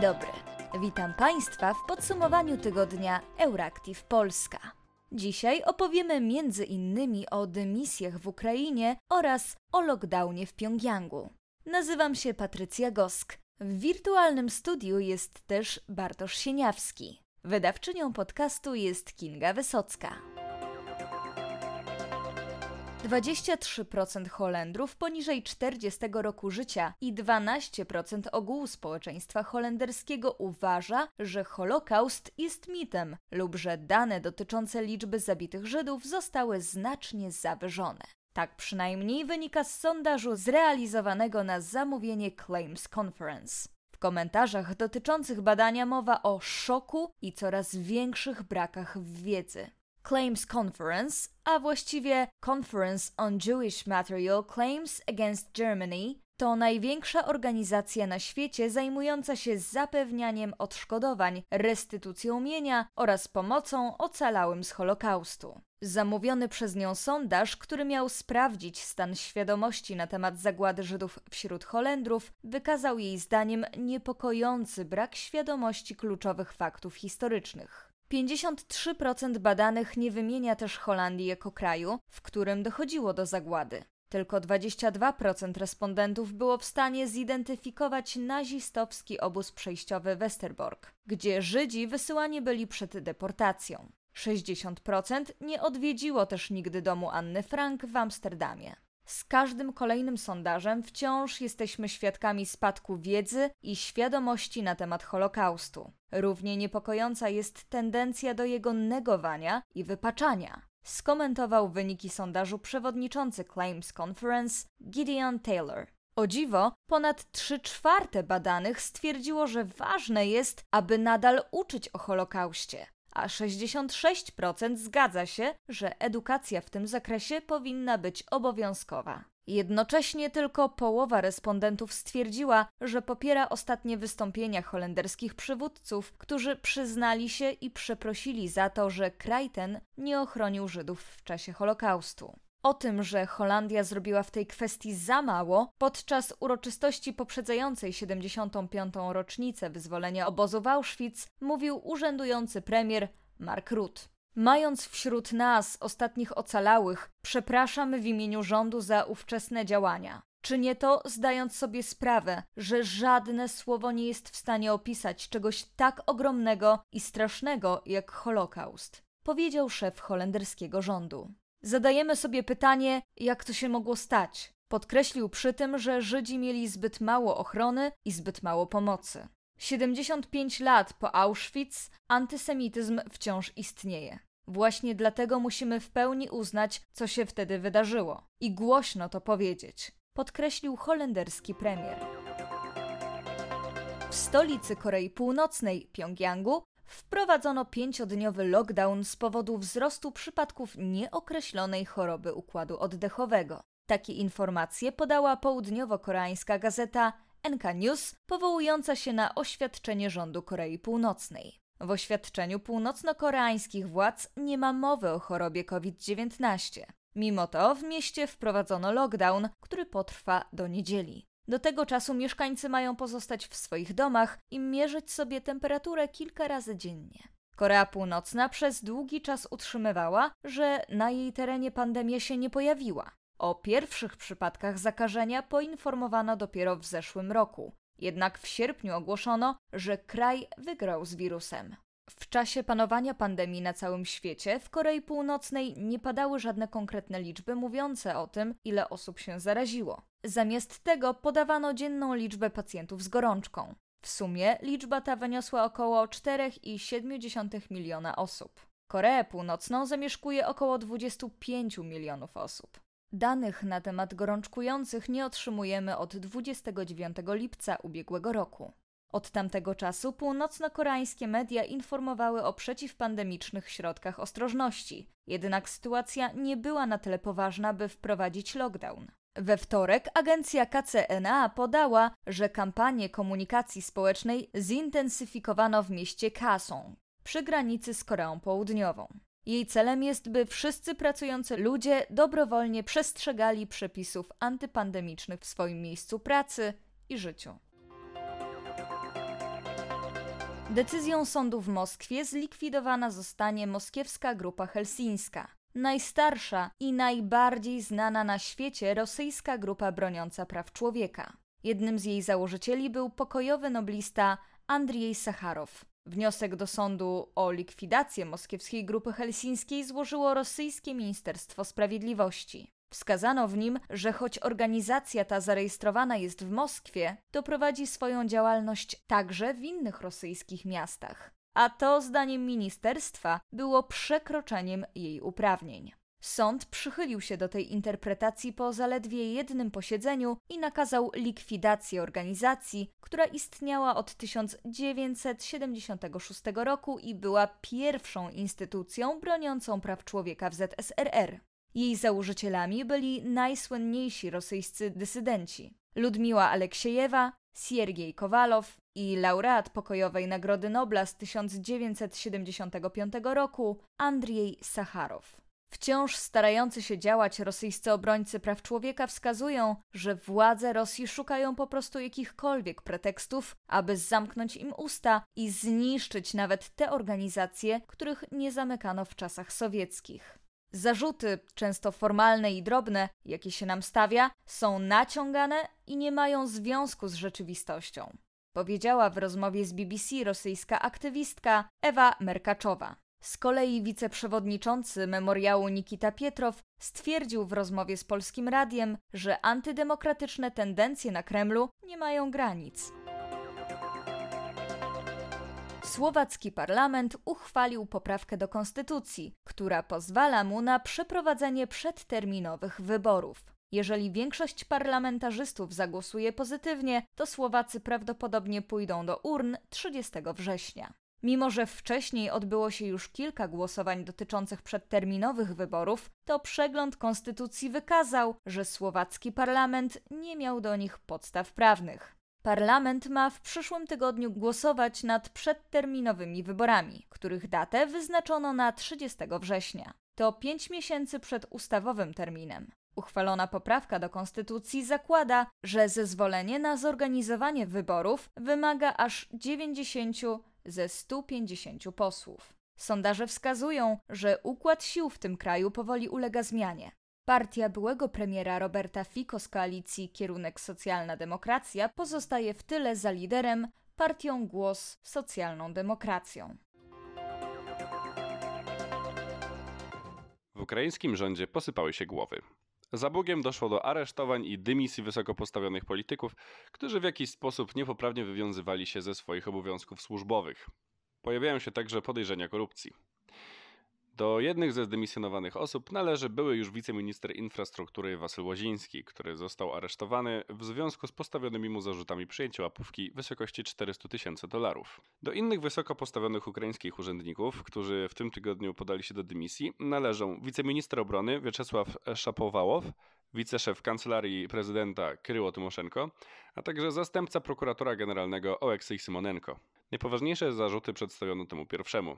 dobry. Witam Państwa w podsumowaniu tygodnia Euractiv Polska. Dzisiaj opowiemy między innymi o dymisjach w Ukrainie oraz o lockdownie w Pjongjangu. Nazywam się Patrycja Gosk. W wirtualnym studiu jest też Bartosz Sieniawski. Wydawczynią podcastu jest Kinga Wysocka. 23% Holendrów poniżej 40 roku życia i 12% ogółu społeczeństwa holenderskiego uważa, że Holokaust jest mitem lub że dane dotyczące liczby zabitych Żydów zostały znacznie zawyżone. Tak przynajmniej wynika z sondażu zrealizowanego na zamówienie Claims Conference. W komentarzach dotyczących badania mowa o szoku i coraz większych brakach wiedzy. Claims Conference, a właściwie Conference on Jewish Material Claims Against Germany, to największa organizacja na świecie zajmująca się zapewnianiem odszkodowań, restytucją mienia oraz pomocą ocalałym z Holokaustu. Zamówiony przez nią sondaż, który miał sprawdzić stan świadomości na temat zagłady Żydów wśród Holendrów, wykazał jej zdaniem niepokojący brak świadomości kluczowych faktów historycznych. 53% badanych nie wymienia też Holandii jako kraju, w którym dochodziło do zagłady. Tylko 22% respondentów było w stanie zidentyfikować nazistowski obóz przejściowy Westerbork, gdzie Żydzi wysyłani byli przed deportacją. 60% nie odwiedziło też nigdy domu Anny Frank w Amsterdamie. Z każdym kolejnym sondażem wciąż jesteśmy świadkami spadku wiedzy i świadomości na temat Holokaustu. Równie niepokojąca jest tendencja do jego negowania i wypaczania. Skomentował wyniki sondażu przewodniczący Claims Conference Gideon Taylor. O dziwo, ponad 3 czwarte badanych stwierdziło, że ważne jest, aby nadal uczyć o Holokauście a 66% zgadza się, że edukacja w tym zakresie powinna być obowiązkowa. Jednocześnie tylko połowa respondentów stwierdziła, że popiera ostatnie wystąpienia holenderskich przywódców, którzy przyznali się i przeprosili za to, że kraj ten nie ochronił Żydów w czasie Holokaustu. O tym, że Holandia zrobiła w tej kwestii za mało, podczas uroczystości poprzedzającej 75. rocznicę wyzwolenia obozu w Auschwitz mówił urzędujący premier Mark Rutte. Mając wśród nas ostatnich ocalałych, przepraszamy w imieniu rządu za ówczesne działania. Czynię to, zdając sobie sprawę, że żadne słowo nie jest w stanie opisać czegoś tak ogromnego i strasznego jak Holokaust, powiedział szef holenderskiego rządu. Zadajemy sobie pytanie, jak to się mogło stać. Podkreślił przy tym, że Żydzi mieli zbyt mało ochrony i zbyt mało pomocy. 75 lat po Auschwitz antysemityzm wciąż istnieje. Właśnie dlatego musimy w pełni uznać, co się wtedy wydarzyło i głośno to powiedzieć, podkreślił holenderski premier. W stolicy Korei Północnej, Pjongjangu, wprowadzono pięciodniowy lockdown z powodu wzrostu przypadków nieokreślonej choroby układu oddechowego. Takie informacje podała południowo-koreańska gazeta NK News, powołująca się na oświadczenie rządu Korei Północnej. W oświadczeniu północno-koreańskich władz nie ma mowy o chorobie COVID-19. Mimo to w mieście wprowadzono lockdown, który potrwa do niedzieli. Do tego czasu mieszkańcy mają pozostać w swoich domach i mierzyć sobie temperaturę kilka razy dziennie. Korea Północna przez długi czas utrzymywała, że na jej terenie pandemia się nie pojawiła. O pierwszych przypadkach zakażenia poinformowano dopiero w zeszłym roku. Jednak w sierpniu ogłoszono, że kraj wygrał z wirusem. W czasie panowania pandemii na całym świecie w Korei Północnej nie padały żadne konkretne liczby mówiące o tym, ile osób się zaraziło. Zamiast tego podawano dzienną liczbę pacjentów z gorączką. W sumie liczba ta wyniosła około 4,7 miliona osób. Koreę Północną zamieszkuje około 25 milionów osób. Danych na temat gorączkujących nie otrzymujemy od 29 lipca ubiegłego roku. Od tamtego czasu północno-koreańskie media informowały o przeciwpandemicznych środkach ostrożności, jednak sytuacja nie była na tyle poważna, by wprowadzić lockdown. We wtorek agencja KCNA podała, że kampanię komunikacji społecznej zintensyfikowano w mieście Kasong przy granicy z Koreą Południową. Jej celem jest, by wszyscy pracujący ludzie dobrowolnie przestrzegali przepisów antypandemicznych w swoim miejscu pracy i życiu. Decyzją sądu w Moskwie zlikwidowana zostanie moskiewska grupa helsińska. Najstarsza i najbardziej znana na świecie rosyjska grupa broniąca praw człowieka. Jednym z jej założycieli był pokojowy noblista Andrzej Sacharow. Wniosek do sądu o likwidację moskiewskiej grupy helsińskiej złożyło rosyjskie Ministerstwo Sprawiedliwości. Wskazano w nim, że choć organizacja ta zarejestrowana jest w Moskwie, to prowadzi swoją działalność także w innych rosyjskich miastach. A to, zdaniem ministerstwa, było przekroczeniem jej uprawnień. Sąd przychylił się do tej interpretacji po zaledwie jednym posiedzeniu i nakazał likwidację organizacji, która istniała od 1976 roku i była pierwszą instytucją broniącą praw człowieka w ZSRR. Jej założycielami byli najsłynniejsi rosyjscy dysydenci: Ludmiła Aleksiejewa, Siergiej Kowalow i laureat pokojowej Nagrody Nobla z 1975 roku Andrzej Sacharow. Wciąż starający się działać rosyjscy obrońcy praw człowieka wskazują, że władze Rosji szukają po prostu jakichkolwiek pretekstów, aby zamknąć im usta i zniszczyć nawet te organizacje, których nie zamykano w czasach sowieckich. Zarzuty, często formalne i drobne, jakie się nam stawia, są naciągane i nie mają związku z rzeczywistością. Powiedziała w rozmowie z BBC rosyjska aktywistka Ewa Merkaczowa. Z kolei wiceprzewodniczący memoriału Nikita Pietrow stwierdził w rozmowie z Polskim Radiem, że antydemokratyczne tendencje na Kremlu nie mają granic. Słowacki parlament uchwalił poprawkę do konstytucji, która pozwala mu na przeprowadzenie przedterminowych wyborów. Jeżeli większość parlamentarzystów zagłosuje pozytywnie, to Słowacy prawdopodobnie pójdą do urn 30 września. Mimo, że wcześniej odbyło się już kilka głosowań dotyczących przedterminowych wyborów, to przegląd konstytucji wykazał, że słowacki parlament nie miał do nich podstaw prawnych. Parlament ma w przyszłym tygodniu głosować nad przedterminowymi wyborami, których datę wyznaczono na 30 września. To pięć miesięcy przed ustawowym terminem. Uchwalona poprawka do konstytucji zakłada, że zezwolenie na zorganizowanie wyborów wymaga aż 90 ze 150 posłów. Sondaże wskazują, że układ sił w tym kraju powoli ulega zmianie. Partia byłego premiera Roberta Fico z koalicji Kierunek Socjalna Demokracja pozostaje w tyle za liderem partią Głos Socjalną Demokracją. W ukraińskim rządzie posypały się głowy. Za Bugiem doszło do aresztowań i dymisji wysoko postawionych polityków, którzy w jakiś sposób niepoprawnie wywiązywali się ze swoich obowiązków służbowych. Pojawiają się także podejrzenia korupcji. Do jednych ze zdymisjonowanych osób należy były już wiceminister infrastruktury Wasyl Łoziński, który został aresztowany w związku z postawionymi mu zarzutami przyjęcia łapówki w wysokości 400 tysięcy dolarów. Do innych wysoko postawionych ukraińskich urzędników, którzy w tym tygodniu podali się do dymisji, należą wiceminister obrony Wieczesław Szapowałow, wiceszef kancelarii prezydenta Kryło Tymoszenko, a także zastępca prokuratora generalnego Oleksiej Symonenko. Najpoważniejsze zarzuty przedstawiono temu pierwszemu.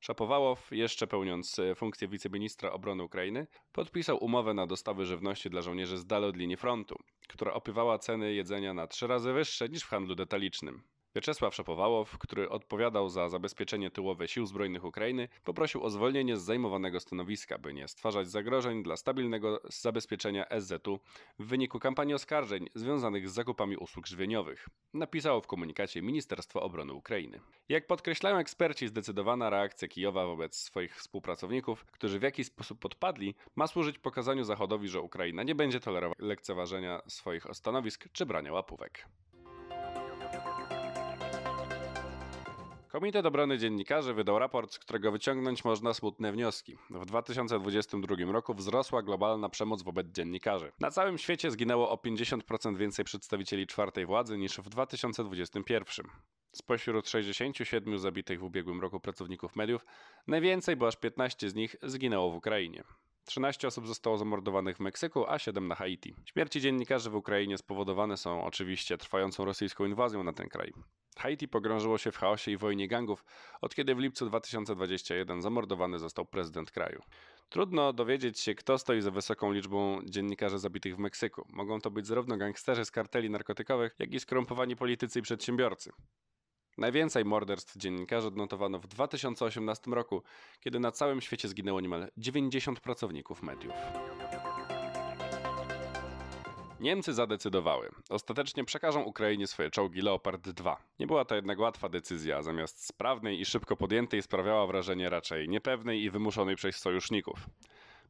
Szapowałow, jeszcze pełniąc e, funkcję wiceministra obrony Ukrainy, podpisał umowę na dostawy żywności dla żołnierzy z dala od linii frontu, która opywała ceny jedzenia na trzy razy wyższe niż w handlu detalicznym. Wieczesław Szapowałow, który odpowiadał za zabezpieczenie tyłowe sił zbrojnych Ukrainy, poprosił o zwolnienie z zajmowanego stanowiska, by nie stwarzać zagrożeń dla stabilnego zabezpieczenia SZ-u w wyniku kampanii oskarżeń związanych z zakupami usług żywieniowych, napisało w komunikacie Ministerstwo Obrony Ukrainy. Jak podkreślają eksperci, zdecydowana reakcja Kijowa wobec swoich współpracowników, którzy w jakiś sposób podpadli, ma służyć pokazaniu Zachodowi, że Ukraina nie będzie tolerować lekceważenia swoich stanowisk czy brania łapówek. Komitet Obrony Dziennikarzy wydał raport, z którego wyciągnąć można smutne wnioski. W 2022 roku wzrosła globalna przemoc wobec dziennikarzy. Na całym świecie zginęło o 50% więcej przedstawicieli czwartej władzy niż w 2021. Spośród 67 zabitych w ubiegłym roku pracowników mediów, najwięcej, bo aż 15 z nich zginęło w Ukrainie. 13 osób zostało zamordowanych w Meksyku, a 7 na Haiti. Śmierci dziennikarzy w Ukrainie spowodowane są oczywiście trwającą rosyjską inwazją na ten kraj. Haiti pogrążyło się w chaosie i wojnie gangów, od kiedy w lipcu 2021 zamordowany został prezydent kraju. Trudno dowiedzieć się, kto stoi za wysoką liczbą dziennikarzy zabitych w Meksyku. Mogą to być zarówno gangsterzy z karteli narkotykowych, jak i skorumpowani politycy i przedsiębiorcy. Najwięcej morderstw dziennikarzy odnotowano w 2018 roku, kiedy na całym świecie zginęło niemal 90 pracowników mediów. Niemcy zadecydowały. Ostatecznie przekażą Ukrainie swoje czołgi Leopard 2. Nie była to jednak łatwa decyzja, zamiast sprawnej i szybko podjętej sprawiała wrażenie raczej niepewnej i wymuszonej przez sojuszników.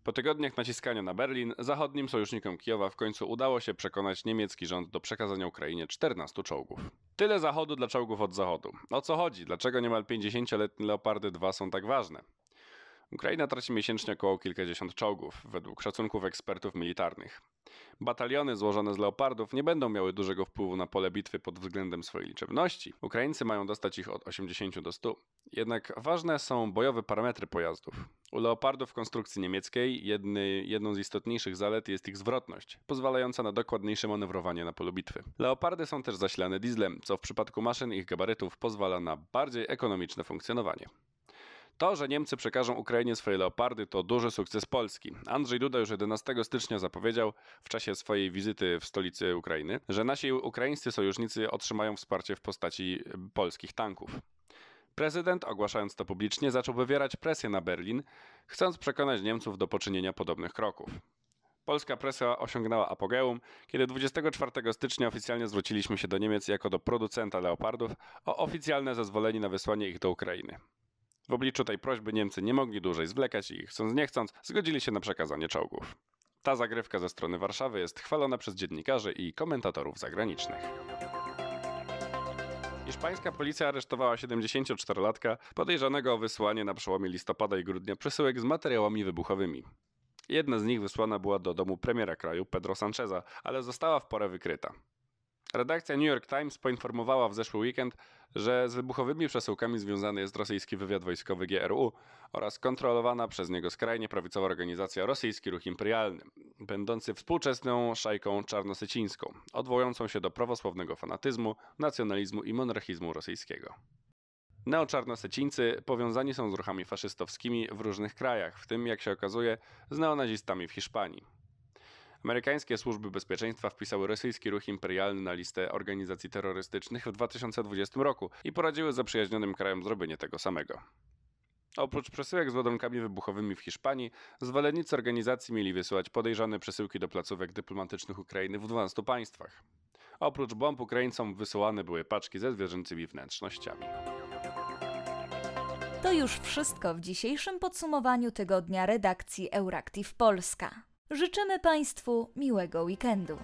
Po tygodniach naciskania na Berlin, zachodnim sojusznikom Kijowa w końcu udało się przekonać niemiecki rząd do przekazania Ukrainie 14 czołgów. Tyle zachodu dla czołgów od zachodu. O co chodzi? Dlaczego niemal 50-letnie Leopardy 2 są tak ważne? Ukraina traci miesięcznie około kilkadziesiąt czołgów, według szacunków ekspertów militarnych. Bataliony złożone z leopardów nie będą miały dużego wpływu na pole bitwy pod względem swojej liczebności. Ukraińcy mają dostać ich od 80 do 100. Jednak ważne są bojowe parametry pojazdów. U leopardów konstrukcji niemieckiej jedny, jedną z istotniejszych zalet jest ich zwrotność, pozwalająca na dokładniejsze manewrowanie na polu bitwy. Leopardy są też zasilane dieslem, co w przypadku maszyn ich gabarytów pozwala na bardziej ekonomiczne funkcjonowanie. To, że Niemcy przekażą Ukrainie swoje leopardy, to duży sukces Polski. Andrzej Duda już 11 stycznia zapowiedział w czasie swojej wizyty w stolicy Ukrainy, że nasi ukraińscy sojusznicy otrzymają wsparcie w postaci polskich tanków. Prezydent, ogłaszając to publicznie, zaczął wywierać presję na Berlin, chcąc przekonać Niemców do poczynienia podobnych kroków. Polska presja osiągnęła apogeum, kiedy 24 stycznia oficjalnie zwróciliśmy się do Niemiec jako do producenta leopardów o oficjalne zezwolenie na wysłanie ich do Ukrainy. W obliczu tej prośby Niemcy nie mogli dłużej zwlekać i chcąc nie chcąc zgodzili się na przekazanie czołgów. Ta zagrywka ze strony Warszawy jest chwalona przez dziennikarzy i komentatorów zagranicznych. Hiszpańska policja aresztowała 74-latka podejrzanego o wysłanie na przełomie listopada i grudnia przesyłek z materiałami wybuchowymi. Jedna z nich wysłana była do domu premiera kraju Pedro Sancheza, ale została w porę wykryta. Redakcja New York Times poinformowała w zeszły weekend, że z wybuchowymi przesyłkami związany jest rosyjski wywiad wojskowy GRU oraz kontrolowana przez niego skrajnie prawicowa organizacja Rosyjski Ruch Imperialny, będący współczesną szajką czarnosycińską, odwołującą się do prawosławnego fanatyzmu, nacjonalizmu i monarchizmu rosyjskiego. Neoczarnosecińcy powiązani są z ruchami faszystowskimi w różnych krajach, w tym, jak się okazuje, z neonazistami w Hiszpanii. Amerykańskie służby bezpieczeństwa wpisały rosyjski ruch imperialny na listę organizacji terrorystycznych w 2020 roku i poradziły zaprzyjaźnionym krajom zrobienie tego samego. Oprócz przesyłek z ładunkami wybuchowymi w Hiszpanii, zwolennicy organizacji mieli wysyłać podejrzane przesyłki do placówek dyplomatycznych Ukrainy w 12 państwach. Oprócz bomb Ukraińcom wysyłane były paczki ze zwierzęcymi wnętrznościami. To już wszystko w dzisiejszym podsumowaniu tygodnia redakcji Euractiv Polska. Życzymy Państwu miłego weekendu.